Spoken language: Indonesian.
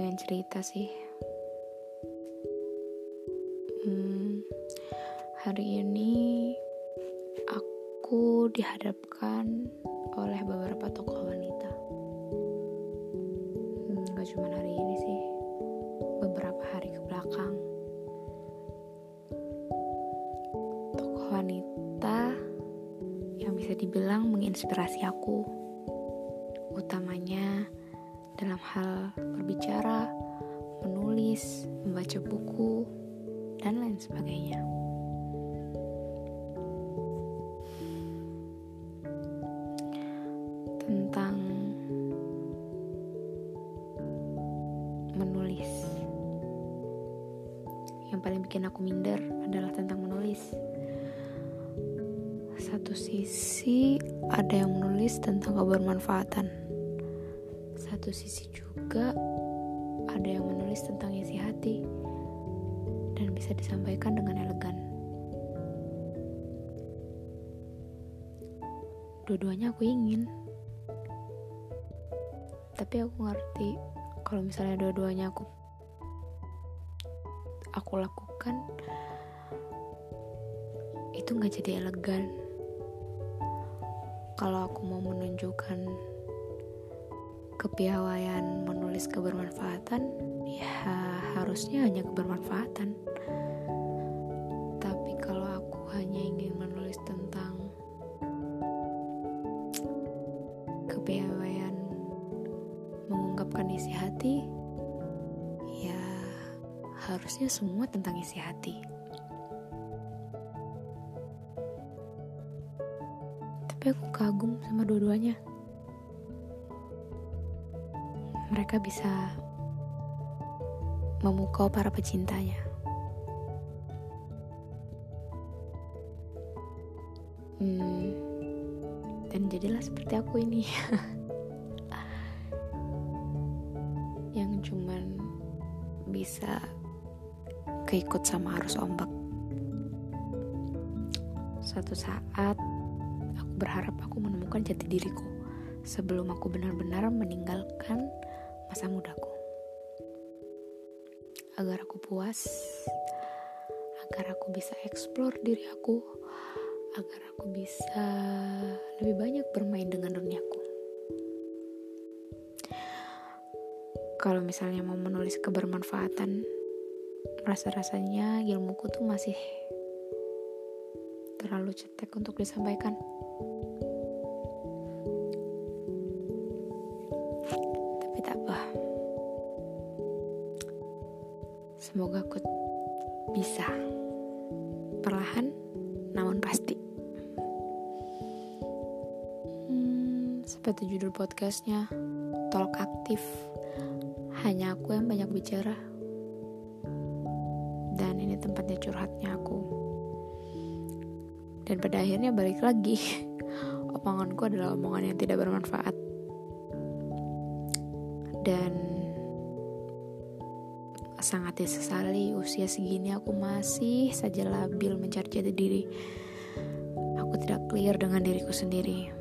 pengen cerita sih. Hmm, hari ini aku dihadapkan oleh beberapa tokoh wanita. Hmm, gak cuma hari ini sih, beberapa hari ke belakang. Tokoh wanita yang bisa dibilang menginspirasi aku, utamanya dalam hal berbicara, menulis, membaca buku, dan lain sebagainya. Tentang menulis. Yang paling bikin aku minder adalah tentang menulis. Satu sisi ada yang menulis tentang kebermanfaatan satu sisi juga ada yang menulis tentang isi hati dan bisa disampaikan dengan elegan. Dua-duanya aku ingin. Tapi aku ngerti kalau misalnya dua-duanya aku aku lakukan itu nggak jadi elegan. Kalau aku mau menunjukkan kepiawaian menulis kebermanfaatan ya harusnya hanya kebermanfaatan. Tapi kalau aku hanya ingin menulis tentang kepiawaian mengungkapkan isi hati ya harusnya semua tentang isi hati. Tapi aku kagum sama dua-duanya mereka bisa memukau para pecintanya. Hmm, dan jadilah seperti aku ini yang cuman bisa keikut sama arus ombak. Suatu saat aku berharap aku menemukan jati diriku sebelum aku benar-benar meninggalkan masa mudaku. Agar aku puas agar aku bisa eksplor diri aku agar aku bisa lebih banyak bermain dengan duniaku. Kalau misalnya mau menulis kebermanfaatan rasa-rasanya ilmuku tuh masih terlalu cetek untuk disampaikan Semoga aku bisa perlahan namun pasti. Hmm, seperti judul podcastnya, tolak aktif. Hanya aku yang banyak bicara. Dan ini tempatnya curhatnya aku. Dan pada akhirnya balik lagi. Omonganku adalah omongan yang tidak bermanfaat. Dan sangat disesali usia segini aku masih saja labil mencari jati diri. Aku tidak clear dengan diriku sendiri.